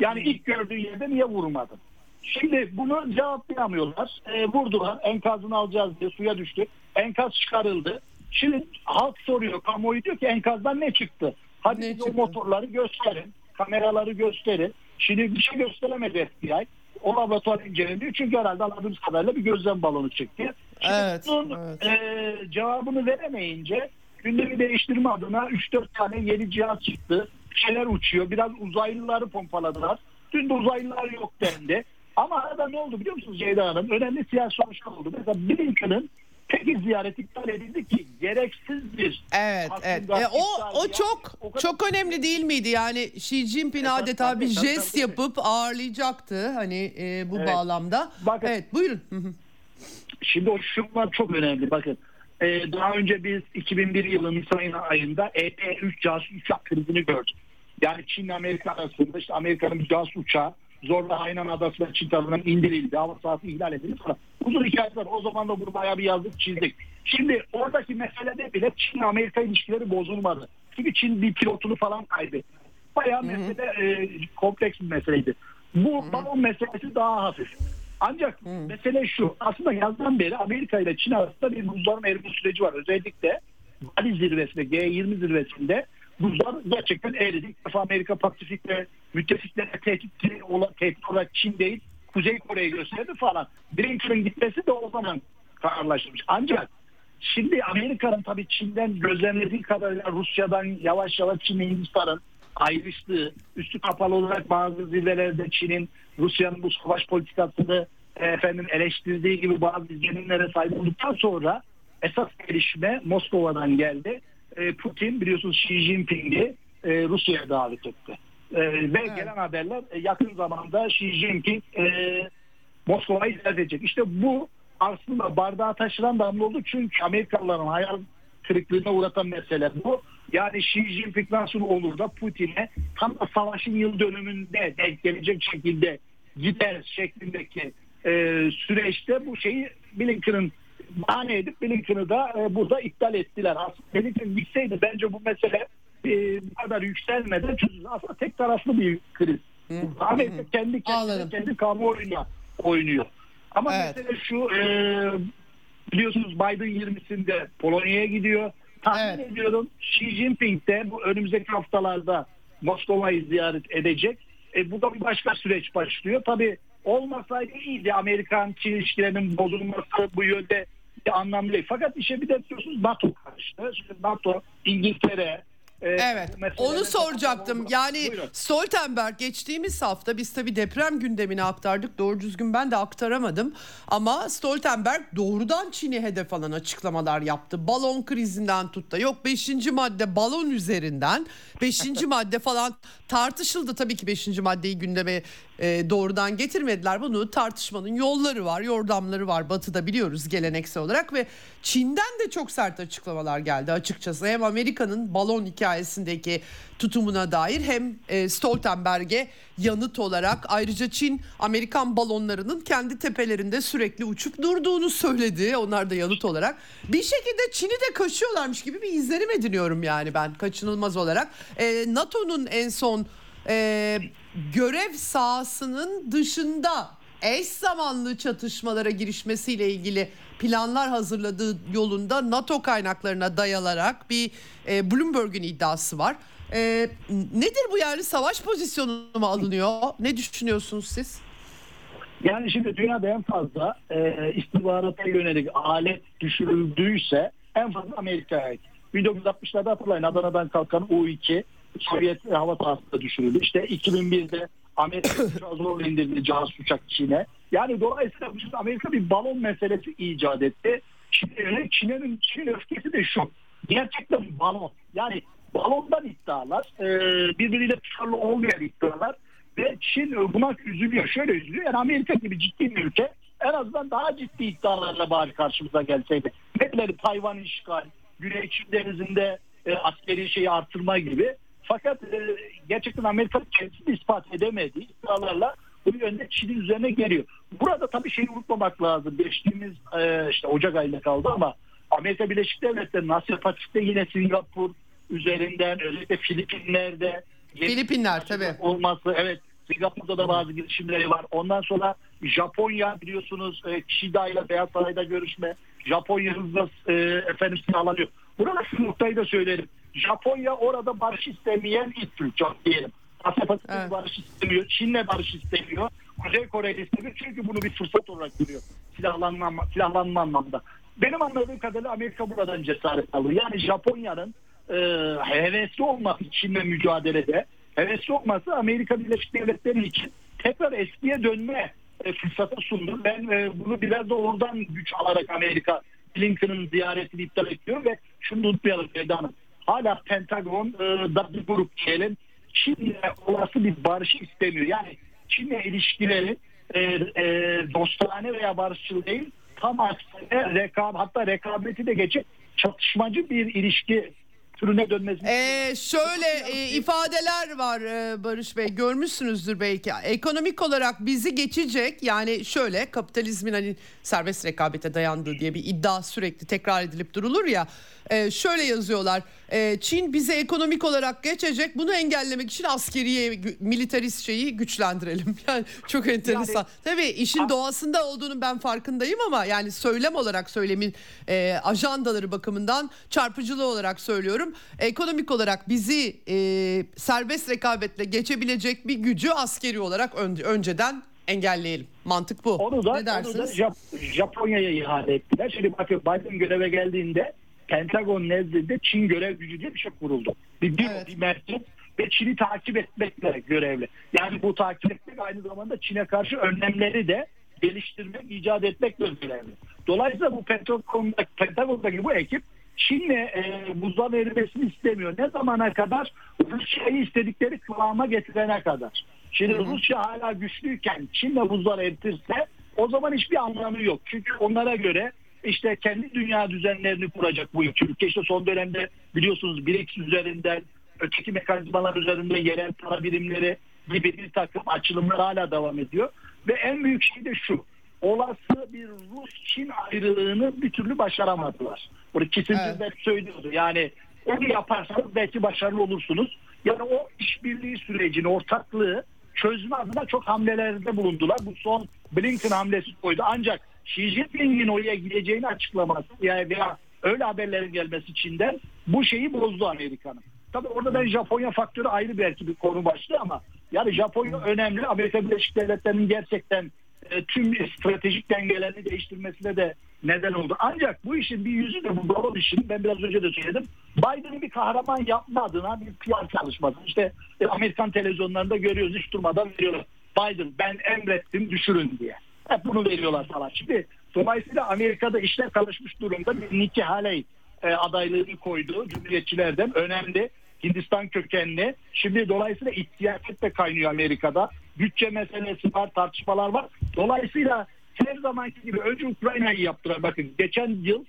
Yani ilk gördüğü yerde niye vurmadın? Şimdi bunu cevaplayamıyorlar. E, vurdular. Enkazını alacağız diye suya düştü. Enkaz çıkarıldı. Şimdi halk soruyor. Kamuoyu diyor ki enkazdan ne çıktı? Hadi Ne o motorları gösterin. Kameraları gösterin. Şimdi bir şey gösteremedi FBI. O laboratuvar inceleniyor. Çünkü herhalde anladığımız kadarıyla bir gözlem balonu çekti. Şimdi Evet, bunun evet. e, cevabını veremeyince gündemi değiştirme adına 3-4 tane yeni cihaz çıktı. Bir şeyler uçuyor. Biraz uzaylıları pompaladılar. Dün de uzaylılar yok dendi. Ama arada ne oldu biliyor musunuz Ceyda Hanım? Önemli siyasi sonuçlar oldu. Mesela Blinken'ın tek ziyareti iptal edildi ki gereksiz bir Evet, evet. E, o o çok o kadar- çok önemli değil miydi? Yani Xi Jinping Evet, adeta tabii, bir jest tabii. yapıp ağırlayacaktı hani e, bu Evet. bağlamda. Bakın- Evet, buyurun. Şimdi o şunlar çok önemli. Bakın e, daha önce biz 2001 yılı Nisan ayında EP-3 casus uçak krizini gördük. Yani Çin ile Amerika arasında işte Amerika'nın bir casus uçağı zorla Hainan Adası ve Çin tarafından indirildi. Hava sahası ihlal edildi falan. Uzun hikayeler. O zaman da bunu bayağı bir yazdık çizdik. Şimdi oradaki meselede bile Çin Amerika ilişkileri bozulmadı. Çünkü Çin bir pilotunu falan kaybetti. Bayağı mesele e, kompleks bir meseleydi. Bu balon meselesi daha hafif. Ancak mesele şu. Aslında yazdan beri Amerika ile Çin arasında bir buzların erime süreci var. Özellikle Bali zirvesinde, G20 zirvesinde buzlar gerçekten eridi. İlk defa Amerika Pasifik'te müttefiklere tehdit, olarak, tehdit olarak Çin değil Kuzey Kore'yi gösterdi falan. Blinken'ın gitmesi de o zaman kararlaşmış. Ancak Şimdi Amerika'nın tabii Çin'den gözlemlediği kadarıyla Rusya'dan yavaş yavaş Çin ve Hindistan'ın ayrıştığı, üstü kapalı olarak bazı zirvelerde Çin'in Rusya'nın bu savaş politikasını e, efendim eleştirdiği gibi bazı izlenimlere sahip olduktan sonra esas gelişme Moskova'dan geldi. E, Putin biliyorsunuz Xi Jinping'i e, Rusya'ya davet etti. E, ve gelen haberler e, yakın zamanda Xi Jinping e, Moskova'yı ziyaret edecek. İşte bu aslında bardağa taşıran damla oldu. Çünkü Amerikalıların hayal kırıklığına uğratan mesele bu. Yani Xi Jinping nasıl olur da Putin'e tam da savaşın yıl dönümünde denk gelecek şekilde gider şeklindeki e, süreçte bu şeyi Blinken'ın bahane edip Blinken'ı da e, burada iptal ettiler. Aslında Blinken gitseydi bence bu mesele e, bu kadar yükselmeden çözülür. Aslında tek taraflı bir kriz. Amerika kendi kendine, Anladım. kendi kamuoyuna oynuyor. Ama Evet. mesele şu e, biliyorsunuz Biden 20'sinde Polonya'ya gidiyor. Tahmin Evet. ediyorum Xi Jinping de bu önümüzdeki haftalarda Moskova'yı ziyaret edecek. E, bu da bir başka süreç başlıyor. Tabii olmasaydı iyiydi. Amerikan-Çin ilişkilerinin bozulması bu yönde bir anlamlı değil. Fakat işe bir de biliyorsunuz NATO karıştı. Şimdi NATO, İngiltere, e, Evet. Onu soracaktım. Yani Buyurun. Stoltenberg geçtiğimiz hafta biz tabii deprem gündemini aktardık. Doğru düzgün ben de aktaramadım. Ama Stoltenberg doğrudan Çin'i hedef alan açıklamalar yaptı. Balon krizinden tut da yok 5. madde balon üzerinden 5. madde falan tartışıldı tabii ki 5. maddeyi gündeme e, doğrudan getirmediler. Bunu tartışmanın yolları var, yordamları var. Batı'da biliyoruz geleneksel olarak ve Çin'den de çok sert açıklamalar geldi açıkçası. Hem Amerika'nın balon hikayesindeki tutumuna dair hem e, Stoltenberg'e yanıt olarak ayrıca Çin Amerikan balonlarının kendi tepelerinde sürekli uçup durduğunu söyledi. Onlar da yanıt olarak. Bir şekilde Çin'i de kaşıyorlarmış gibi bir izlenim ediniyorum yani ben kaçınılmaz olarak. E, NATO'nun en son görev sahasının dışında eş zamanlı çatışmalara girişmesiyle ilgili planlar hazırladığı yolunda NATO kaynaklarına dayalarak bir e, Bloomberg'un iddiası var. E, nedir bu yani savaş pozisyonu mu alınıyor? Ne düşünüyorsunuz siz? Yani şimdi dünyada en fazla e, istihbarata yönelik alet düşürüldüyse en fazla Amerika'ya ait. 1960'larda hatırlayın Adana'dan kalkan U-2 Sovyet hava sahasında düşürüldü. İşte 2001'de Amerika uçağı zorla indirdi casus uçak Çin'e. Yani dolayısıyla Amerika bir balon meselesi icat etti. Çin'in Çin'in Çin öfkesi de şu. Gerçekten balon. Yani balondan iddialar, e, birbiriyle tutarlı olmayan iddialar ve Çin buna üzülüyor. Şöyle üzülüyor. Yani Amerika gibi ciddi bir ülke en azından daha ciddi iddialarla bari karşımıza gelseydi. Neleri Tayvan işgal, Güney Çin denizinde e, askeri şeyi artırma gibi. Fakat e, gerçekten Amerika kendisini ispat edemediği iddialarla bu yönde Çin'in üzerine geliyor. Burada tabii şeyi unutmamak lazım. Geçtiğimiz e, işte Ocak ayında kaldı ama Amerika Birleşik Devletleri Asya Pasifik'te yine Singapur üzerinden özellikle Filipinler'de Filipinler tabii. Olması evet Singapur'da da bazı girişimleri var. Ondan sonra Japonya biliyorsunuz e, Kishida ile Beyaz Saray'da görüşme. Japonya hızla e, efendim sağlanıyor. Burada şu noktayı da söylerim. Japonya orada barış istemeyen ilk ülke diyelim. Asya Pasifik evet. barış istemiyor. Çin'le barış istemiyor. Kuzey Kore istemiyor. Çünkü bunu bir fırsat olarak görüyor. Silahlanma, silahlanma anlamda. Benim anladığım kadarıyla Amerika buradan cesaret alıyor. Yani Japonya'nın e, hevesli olması Çin'le mücadelede hevesli olması Amerika Birleşik Devletleri için tekrar eskiye dönme e, fırsatı sundu. Ben e, bunu biraz da oradan güç alarak Amerika Blinken'ın ziyaretini iptal ediyor ve şunu unutmayalım Eda Hanım. Hala Pentagon'da e, bir grup diyelim Çin'le olası bir barışı istemiyor. Yani Çin'le ilişkileri e, e, dostane veya barışçıl değil tam aksine rekab hatta rekabeti de geçip çatışmacı bir ilişki türüne dönmesi. Ee, şöyle e, ifadeler var e, Barış Bey görmüşsünüzdür belki. Ekonomik olarak bizi geçecek yani şöyle kapitalizmin hani serbest rekabete dayandığı diye bir iddia sürekli tekrar edilip durulur ya. E, şöyle yazıyorlar. E, Çin bizi ekonomik olarak geçecek. Bunu engellemek için askeriye militarist şeyi güçlendirelim. Yani çok enteresan. Yani, Tabii işin doğasında olduğunu ben farkındayım ama yani söylem olarak söylemin e, ajandaları bakımından çarpıcılığı olarak söylüyorum. Ekonomik olarak bizi e, serbest rekabetle geçebilecek bir gücü askeri olarak ön, önceden engelleyelim. Mantık bu. Onu da, ne dersiniz? Onu da Jap- Japonya'ya ihale ettiler. Şimdi bakın Biden göreve geldiğinde Pentagon nezdinde Çin görev gücü diye bir şey kuruldu. Bir, bir, evet. bir merkez ve Çin'i takip etmekle görevli. Yani bu takip etmek aynı zamanda Çin'e karşı önlemleri de geliştirmek, icat etmekle görevli. Dolayısıyla bu Pentagon'daki, Pentagon'daki bu ekip Çin'le e, buzdan erimesini istemiyor. Ne zamana kadar? Rusya'yı istedikleri kıvama getirene kadar. Şimdi hı hı. Rusya hala güçlüyken Çin'le buzlar eritirse o zaman hiçbir anlamı yok. Çünkü onlara göre işte kendi dünya düzenlerini kuracak bu iki ülke. İşte son dönemde biliyorsunuz BRICS üzerinden öteki mekanizmalar üzerinde yerel para birimleri gibi bir takım açılımlar hala devam ediyor. Ve en büyük şey de şu. Olası bir Rus-Çin ayrılığını bir türlü başaramadılar. Bunu Kissinger evet. söylüyordu. Yani onu yaparsanız belki başarılı olursunuz. Yani o işbirliği sürecini, ortaklığı çözme adına çok hamlelerde bulundular. Bu son Blinken hamlesi koydu. Ancak Xi Jinping'in oraya gideceğini açıklaması yani veya öyle haberlerin gelmesi Çin'den bu şeyi bozdu Amerika'nın. Tabii orada ben Japonya faktörü ayrı belki bir konu başlığı ama yani Japonya önemli. Amerika Birleşik Devletleri'nin gerçekten e, tüm stratejik dengelerini değiştirmesine de neden oldu. Ancak bu işin bir yüzü de bu balon işinin ben biraz önce de söyledim. Biden'ı bir kahraman yapma adına bir PR çalışması. İşte e, Amerikan televizyonlarında görüyoruz hiç durmadan veriyorlar. Biden ben emrettim düşürün diye. Hep bunu veriyorlar falan. Şimdi dolayısıyla Amerika'da işler karışmış durumda. Bir Nikki Haley e, adaylığını koydu Cumhuriyetçilerden. Önemli. Hindistan kökenli. Şimdi dolayısıyla siyaset de kaynıyor Amerika'da. Bütçe meselesi var, tartışmalar var. Dolayısıyla her zamanki gibi önce Ukrayna'yı yaptılar. Bakın geçen yıl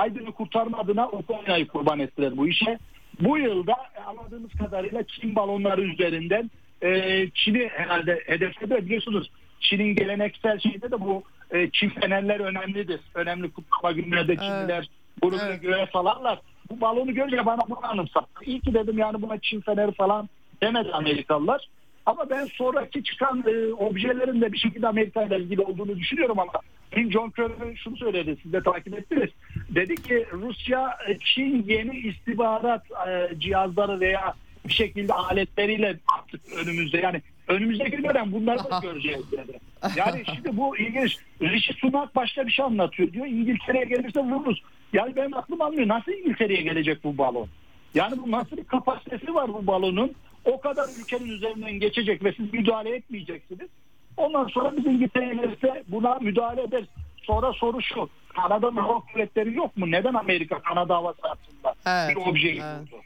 Biden'ı kurtarma adına Ukrayna'yı kurban ettiler bu işe. Bu yılda anladığımız kadarıyla Çin balonları üzerinden e, Çin'i herhalde hedefledi. Biliyorsunuz Çin'in geleneksel şeyde de bu e, Çin fenerler önemlidir. Önemli kutlama günlerde Çinliler bunu evet. göğe salarlar. Bu balonu görünce bana bunu anımsattı. İyi ki dedim yani buna Çin feneri falan demedi Amerikalılar. Ama ben sonraki çıkan e, objelerin de bir şekilde Amerika ile ilgili olduğunu düşünüyorum ama Kim Jong-un şunu söyledi siz de takip ettiniz. Dedi ki Rusya e, Çin yeni istihbarat e, cihazları veya bir şekilde aletleriyle artık önümüzde yani önümüzdeki dönem bunları da göreceğiz dedi. Yani şimdi bu ilginç. Rishi Sunak başka bir şey anlatıyor diyor. İngiltere'ye gelirse vururuz. Yani benim aklım almıyor. Nasıl İngiltere'ye gelecek bu balon? Yani bu nasıl bir kapasitesi var bu balonun? O kadar ülkenin üzerinden geçecek ve siz müdahale etmeyeceksiniz. Ondan sonra biz İngiltere'ye gelirse buna müdahale ederiz. Sonra soru şu. Kanada'nın hava kuvvetleri yok mu? Neden Amerika Kanada hava sahasında evet, bir objeyi evet. buldu?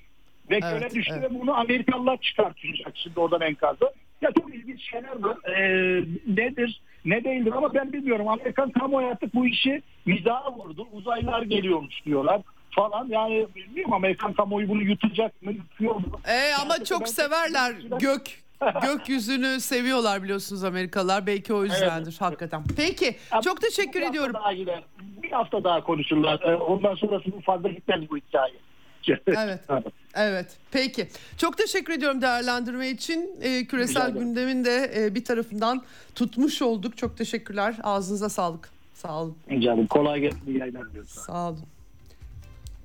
Ve evet, köle düştü evet. ve bunu Amerikalılar çıkartacak şimdi oradan enkazı. Ya çok ilginç şeyler var. Ee, nedir? Ne değildir ama ben bilmiyorum. Amerikan kamuoyu artık bu işi mizaha vurdu. Uzaylılar geliyormuş diyorlar falan. Yani bilmiyorum Amerikan kamuoyu bunu yutacak mı? Yutuyor mu? Ee, ama çok severler gök gökyüzünü seviyorlar biliyorsunuz Amerikalılar. Belki o yüzdendir evet. hakikaten. Peki Abi, çok teşekkür bir ediyorum. Daha yine, bir hafta daha konuşurlar. Ee, ondan sonrası fazla gitmez bu hikaye. Evet. Evet. Peki. Çok teşekkür ediyorum değerlendirme için. Ee, küresel gündemin de e, bir tarafından tutmuş olduk. Çok teşekkürler. Ağzınıza sağlık. Sağ olun. Rica ederim. Kolay gelsin. Yayınlar Sağ olun.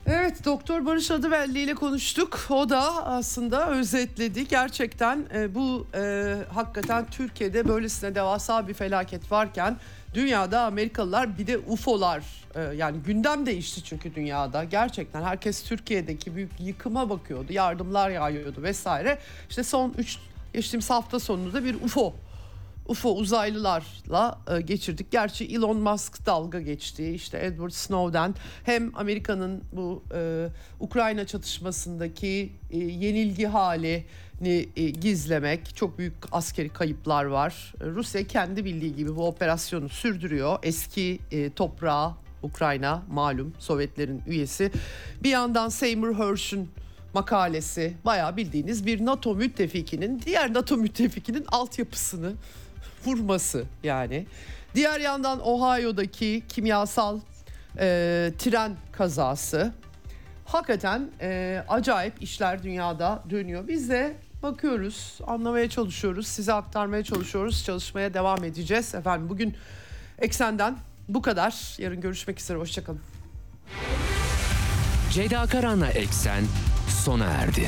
Evet Doktor Barış Adıvelli ile konuştuk. O da aslında özetledi. Gerçekten e, bu e, hakikaten Türkiye'de böylesine devasa bir felaket varken dünyada Amerikalılar bir de UFO'lar e, yani gündem değişti çünkü dünyada. Gerçekten herkes Türkiye'deki büyük yıkıma bakıyordu. Yardımlar yağıyordu vesaire. İşte son 3 geçtiğimiz hafta sonunda bir UFO UFO uzaylılarla e, geçirdik. Gerçi Elon Musk dalga geçti. İşte Edward Snowden hem Amerika'nın bu e, Ukrayna çatışmasındaki e, yenilgi halini e, gizlemek çok büyük askeri kayıplar var. Rusya kendi bildiği gibi bu operasyonu sürdürüyor. Eski e, toprağı Ukrayna malum Sovyetlerin üyesi. Bir yandan Seymour Hersh'ün makalesi bayağı bildiğiniz bir NATO müttefikinin diğer NATO müttefikinin altyapısını vurması yani. Diğer yandan Ohio'daki kimyasal e, tren kazası. Hakikaten e, acayip işler dünyada dönüyor. Biz de bakıyoruz, anlamaya çalışıyoruz, size aktarmaya çalışıyoruz, çalışmaya devam edeceğiz. Efendim bugün Eksen'den bu kadar. Yarın görüşmek üzere, hoşçakalın. Ceyda Karan'la Eksen sona erdi.